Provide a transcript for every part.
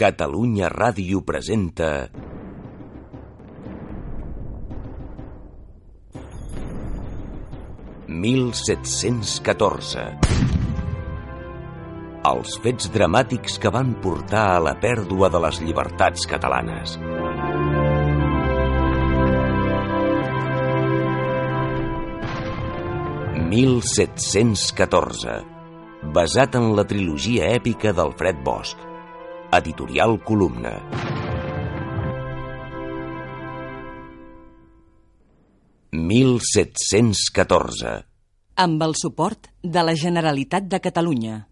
Catalunya Ràdio presenta... «1714». Els fets dramàtics que van portar a la pèrdua de les llibertats catalanes. «1714», basat en la trilogia èpica d'Alfred Bosch. Editorial Columna. «1714». Amb el suport de la Generalitat de Catalunya.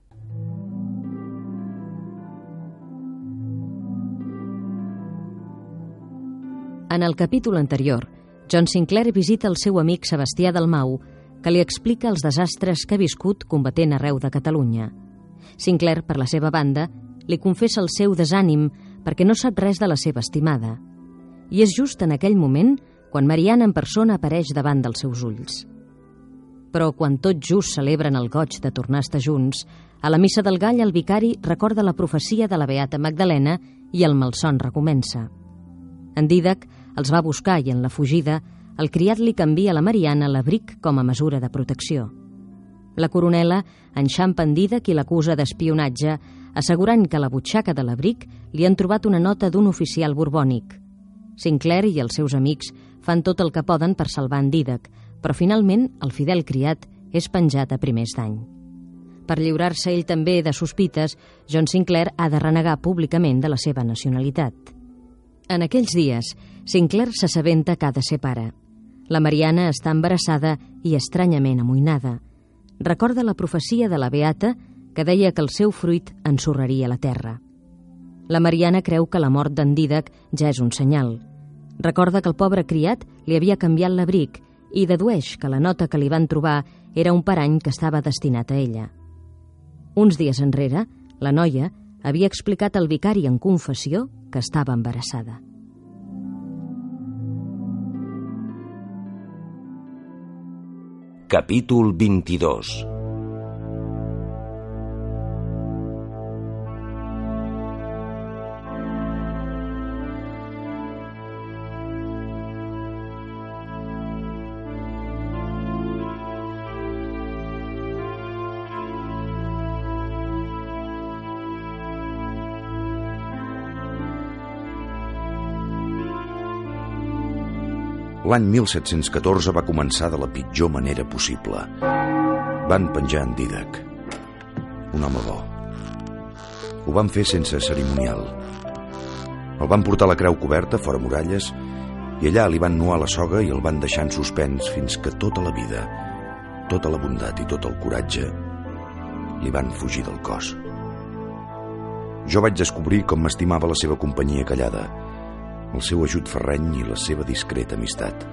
En el capítol anterior, John Sinclair visita el seu amic Sebastià Dalmau, que li explica els desastres que ha viscut combatent arreu de Catalunya. Sinclair, per la seva banda, li confessa el seu desànim perquè no sap res de la seva estimada. I és just en aquell moment quan Mariana en persona apareix davant dels seus ulls. Però quan tot just celebren el goig de tornar a estar junts, a la missa del gall el vicari recorda la profecia de la Beata Magdalena i el malson recomença. En Dídac els va buscar i en la fugida el criat li canvia a la Mariana l'abric com a mesura de protecció. La coronela enxampa en Dídac i l'acusa d'espionatge, assegurant que a la butxaca de l'abric li han trobat una nota d'un oficial borbònic. Sinclair i els seus amics fan tot el que poden per salvar en Dídac, però finalment el fidel criat és penjat a primers d'any. Per lliurar-se ell també de sospites, John Sinclair ha de renegar públicament de la seva nacionalitat. En aquells dies, Sinclair s'assabenta que ha de ser pare. La Mariana està embarassada i estranyament amoïnada. Recorda la profecia de la Beata que deia que el seu fruit ensorraria la terra. La Mariana creu que la mort d'en Dídac ja és un senyal. Recorda que el pobre criat li havia canviat l'abric i dedueix que la nota que li van trobar era un parany que estava destinat a ella. Uns dies enrere, la noia havia explicat al vicari en confessió que estava embarassada. Capítol 22 L'any 1714 va començar de la pitjor manera possible. Van penjar en Dídac, un home bo. Ho van fer sense cerimonial. El van portar a la creu coberta, fora muralles, i allà li van nuar la soga i el van deixar en suspens fins que tota la vida, tota la bondat i tot el coratge li van fugir del cos. Jo vaig descobrir com m'estimava la seva companyia callada, el seu ajut ferreny i la seva discreta amistat.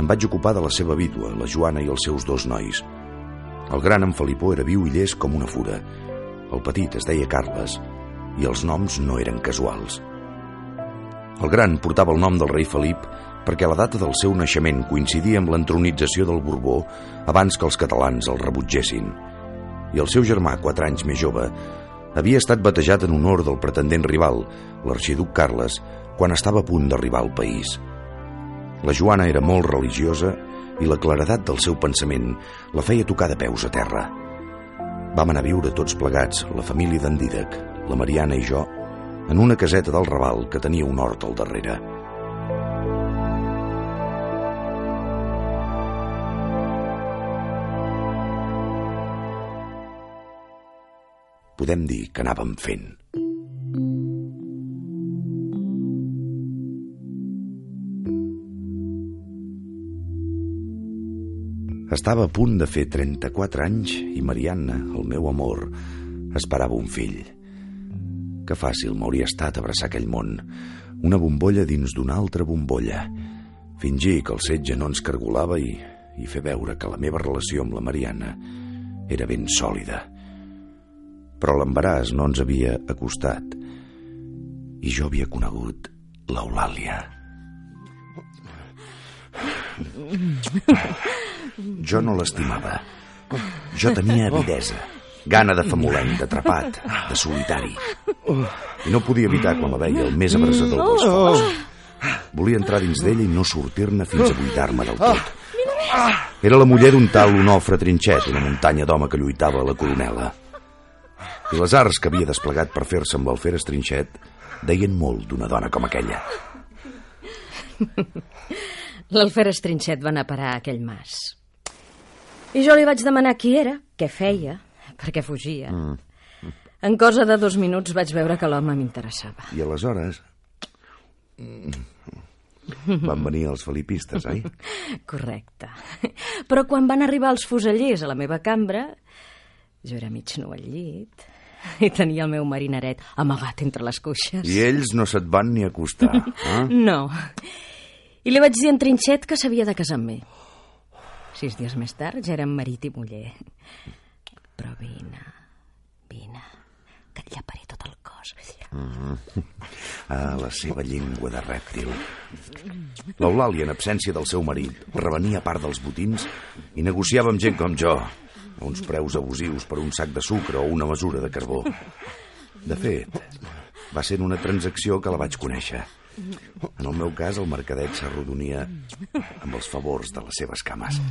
Em vaig ocupar de la seva vídua, la Joana i els seus dos nois. El gran en Felipó era viu i llest com una fura. El petit es deia Carles i els noms no eren casuals. El gran portava el nom del rei Felip perquè la data del seu naixement coincidia amb l'entronització del Borbó abans que els catalans el rebutgessin. I el seu germà, quatre anys més jove, havia estat batejat en honor del pretendent rival, l'arxiduc Carles, quan estava a punt d'arribar al país. La Joana era molt religiosa i la claredat del seu pensament la feia tocar de peus a terra. Vam anar a viure tots plegats, la família d'en Dídac, la Mariana i jo, en una caseta del Raval que tenia un hort al darrere. Podem dir que anàvem fent. Estava a punt de fer 34 anys i Marianna, el meu amor, esperava un fill. Que fàcil m'hauria estat abraçar aquell món, una bombolla dins d'una altra bombolla, fingir que el setge no ens cargolava i, i fer veure que la meva relació amb la Mariana era ben sòlida. Però l'embaràs no ens havia acostat i jo havia conegut l'Eulàlia. Jo no l'estimava. Jo tenia avidesa. Gana de famolenc, d'atrapat, de solitari. I no podia evitar quan la veia el més abrasador dels focs. Volia entrar dins d'ella i no sortir-ne fins a buidar-me del tot. Era la muller d'un tal Onofre Trinxet, una muntanya d'home que lluitava a la coronela. I les arts que havia desplegat per fer-se amb l'Alferes Trinxet deien molt d'una dona com aquella. L'Alferes Trinxet va anar a parar a aquell mas. I jo li vaig demanar qui era, què feia, per què fugia. Mm. En cosa de dos minuts vaig veure que l'home m'interessava. I aleshores... Van venir els felipistes, oi? Correcte. Però quan van arribar els fusellers a la meva cambra, jo era mig nu al llit i tenia el meu marineret amagat entre les cuixes. I ells no se't van ni acostar, eh? No. I li vaig dir en Trinxet que s'havia de casar amb mi. Sis dies més tard ja érem marit i muller. Però vine, vine, que et llaparé tot el cos. Mm -hmm. Ah, la seva llengua de rèptil. L'Eulàlia, en absència del seu marit, revenia part dels botins i negociava amb gent com jo, a uns preus abusius per un sac de sucre o una mesura de carbó. De fet, va ser una transacció que la vaig conèixer. En el meu cas, el mercadet s'arrodonia amb els favors de les seves cames.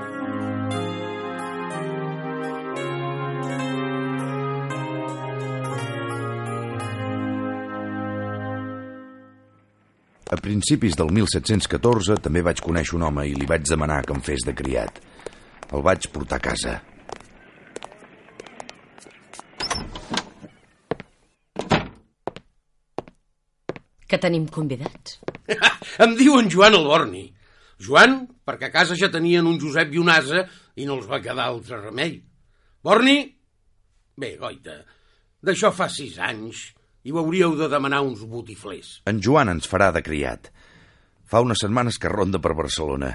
A principis del 1714 també vaig conèixer un home i li vaig demanar que em fes de criat. El vaig portar a casa. Que tenim convidats. em diuen Joan Alborni. Joan, perquè a casa ja tenien un Josep i un asa i no els va quedar altre remei. Borni? Bé, goita, d'això fa sis anys i ho hauríeu de demanar uns botiflers. En Joan ens farà de criat. Fa unes setmanes que ronda per Barcelona.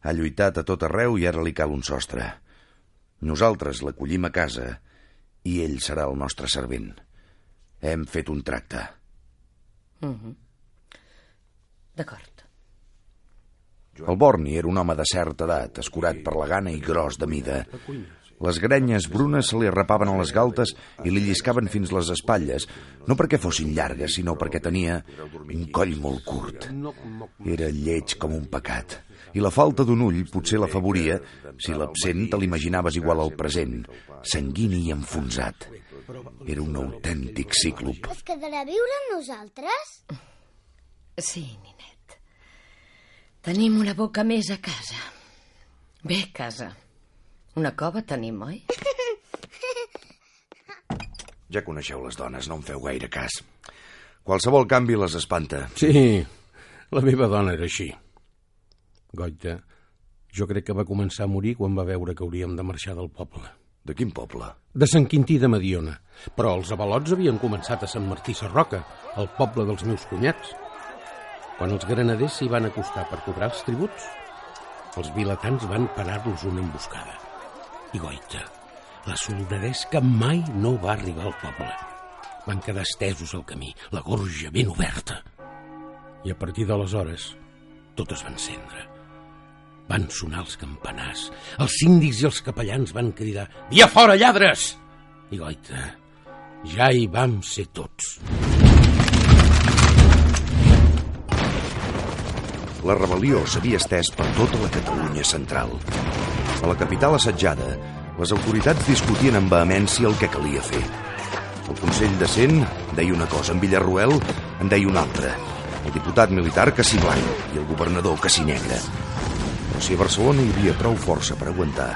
Ha lluitat a tot arreu i ara li cal un sostre. Nosaltres l'acollim a casa i ell serà el nostre servent. Hem fet un tracte. Mm -hmm. D'acord. El Borni era un home de certa edat, escurat per la gana i gros de mida. Les grenyes brunes se li arrapaven a les galtes i li lliscaven fins les espatlles, no perquè fossin llargues, sinó perquè tenia un coll molt curt. Era lleig com un pecat. I la falta d'un ull potser l'afavoria si l'absent te l'imaginaves igual al present, sanguini i enfonsat. Era un autèntic cíclop. Es quedarà a viure amb nosaltres? Sí, Ninet. Tenim una boca més a casa. Bé, casa. Una cova tenim, oi? Ja coneixeu les dones, no em feu gaire cas. Qualsevol canvi les espanta. Sí, la meva dona era així. Goita, jo crec que va començar a morir quan va veure que hauríem de marxar del poble. De quin poble? De Sant Quintí de Mediona. Però els avalots havien començat a Sant Martí Sarroca, el poble dels meus cunyats. Quan els granaders s'hi van acostar per cobrar els tributs, els vilatans van parar-los una emboscada. I goita, la soldadesca mai no va arribar al poble. Van quedar estesos al camí, la gorja ben oberta. I a partir d'aleshores, tot es va encendre. Van sonar els campanars. Els síndics i els capellans van cridar «Via fora, lladres!» I goita, ja hi vam ser tots. La rebel·lió s'havia estès per tota la Catalunya central. A la capital assetjada, les autoritats discutien amb vehemència el que calia fer. El Consell de Cent deia una cosa, en Villarruel en deia una altra. El diputat militar que si blanc i el governador que si negre. Però si a Barcelona hi havia prou força per aguantar,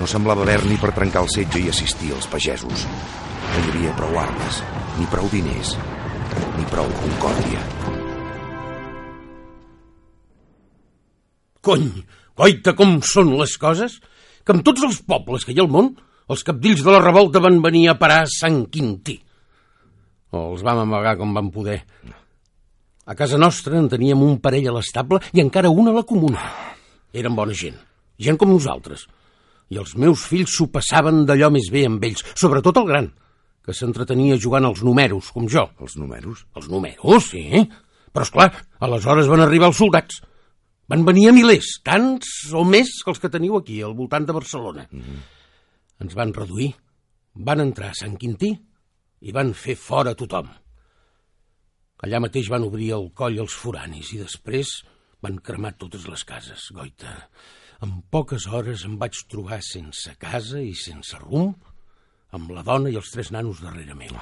no semblava haver ni per trencar el setge i assistir als pagesos. No hi havia prou armes, ni prou diners, ni prou concòrdia. Cony, goita, com són les coses? Que amb tots els pobles que hi ha al món, els capdills de la revolta van venir a parar a Sant Quintí. O els vam amagar com van poder. A casa nostra en teníem un parell a l'estable i encara un a la comuna. Eren bona gent, gent com nosaltres. I els meus fills s'ho passaven d'allò més bé amb ells, sobretot el gran, que s'entretenia jugant als números, com jo. Els números? Els números, sí. Però, és clar, aleshores van arribar els soldats. Van venir a milers, tants o més que els que teniu aquí, al voltant de Barcelona. Mm -hmm. Ens van reduir, van entrar a Sant Quintí i van fer fora tothom. Allà mateix van obrir el coll als foranis i després van cremar totes les cases, goita. En poques hores em vaig trobar sense casa i sense rumb, amb la dona i els tres nanos darrere meu.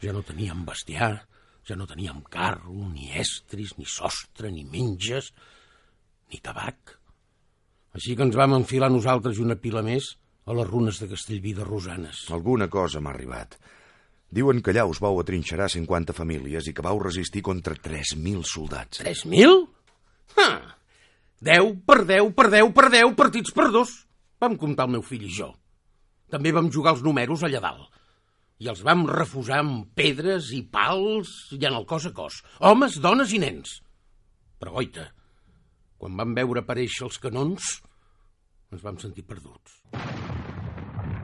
Ja no teníem bestiar, ja no teníem carro, ni estris, ni sostre, ni menges, ni tabac. Així que ens vam enfilar nosaltres i una pila més a les runes de Castellví de Rosanes. Alguna cosa m'ha arribat. Diuen que allà us vau atrinxerar 50 famílies i que vau resistir contra 3.000 soldats. 3.000? Ah, 10 per 10 per 10 per 10 partits per dos. Vam comptar el meu fill i jo. També vam jugar els números allà dalt. I els vam refusar amb pedres i pals i en el cos a cos. Homes, dones i nens. Però, goita, quan vam veure aparèixer els canons, ens vam sentir perduts.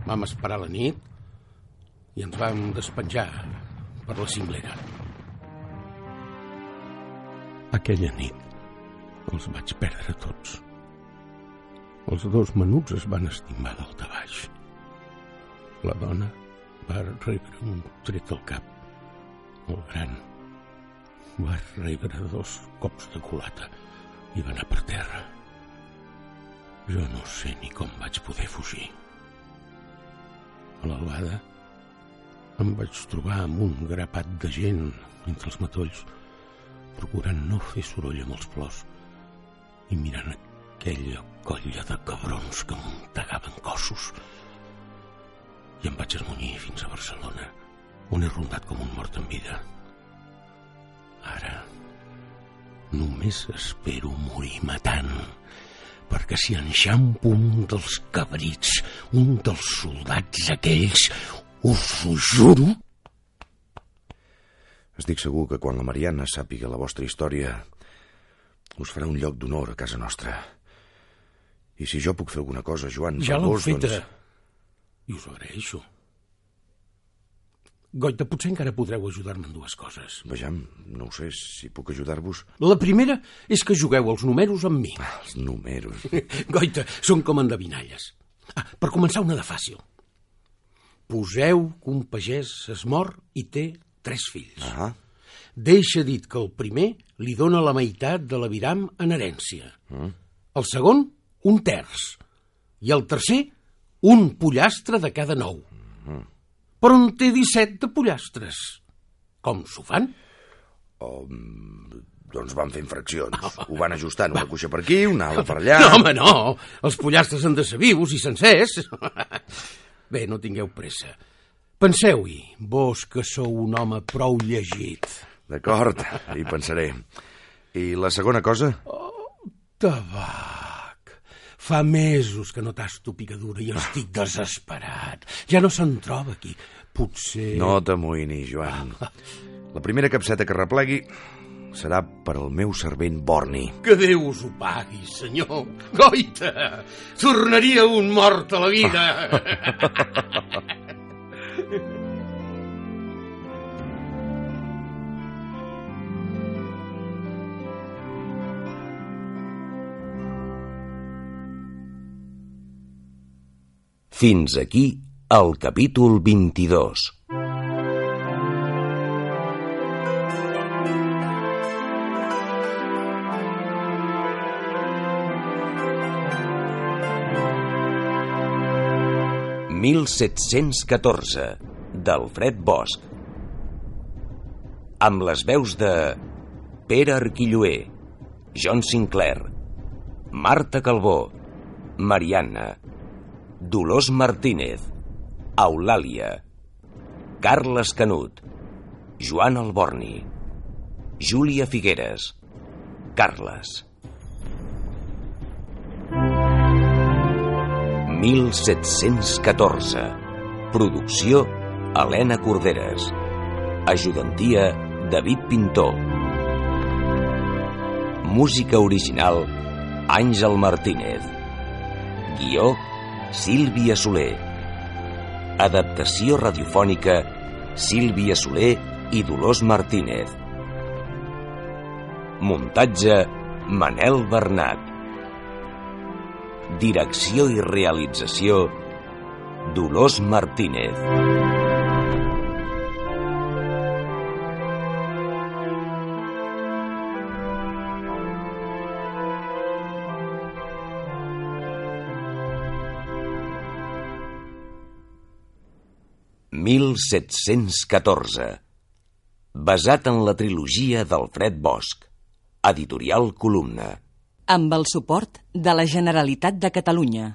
Vam esperar la nit i ens vam despenjar per la cinglera. Aquella nit els vaig perdre tots. Els dos menuts es van estimar dalt a baix. La dona va rebre un tret al cap. El gran va rebre dos cops de culata i va anar per terra. Jo no sé ni com vaig poder fugir. A l'albada em vaig trobar amb un grapat de gent entre els matolls, procurant no fer soroll amb els plors i mirant aquella colla de cabrons que muntegaven cossos i em vaig esmunyir fins a Barcelona, on he rondat com un mort en vida. Ara només espero morir matant, perquè si enxampo un dels cabrits, un dels soldats aquells, us ho juro... Estic segur que quan la Mariana sàpiga la vostra història us farà un lloc d'honor a casa nostra. I si jo puc fer alguna cosa, Joan... Ja l'heu feta. Doncs... I us ho agraeixo. Goita, potser encara podreu ajudar-me en dues coses. Vejam, no ho sé, si puc ajudar-vos... La primera és que jugueu els números amb mi. Ah, els números... Goita, són com endevinalles. Ah, per començar, una de fàcil. Poseu que un pagès es mor i té tres fills. Ah, Deixa dit que el primer li dona la meitat de l'aviram en herència. Mm. El segon, un terç. I el tercer, un pollastre de cada nou. Mm. Però en té 17 de pollastres. Com s'ho fan? oh, mm, doncs van fent fraccions. Ho van ajustant, una cuixa per aquí, una ala per allà... No, home, no. Els pollastres han de ser vius i sencers. Bé, no tingueu pressa. Penseu-hi, vos que sou un home prou llegit. D'acord, hi pensaré. I la segona cosa? Tabac. Fa mesos que no tasto picadura i estic desesperat. Ja no se'n troba aquí. Potser... No t'amoïnis, Joan. La primera capseta que replegui serà per al meu servent Borni. Que Déu us ho pagui, senyor. Goita! Tornaria un mort a la vida. Fins aquí el capítol 22. «1714» d'Alfred Bosch amb les veus de Pere Arquilloé, John Sinclair, Marta Calbó, Marianna, Dolors Martínez, Eulàlia, Carles Canut, Joan Alborni, Júlia Figueres, Carles. 1714. Producció Helena Corderes. Ajudantia David Pintor. Música original Àngel Martínez. Guió Sílvia Soler. Adaptació radiofònica Sílvia Soler i Dolors Martínez. Muntatge Manel Bernat. Direcció i realització Dolors Martínez. «1714», basat en la trilogia d'Alfred Bosch, editorial Columna. Amb el suport de la Generalitat de Catalunya.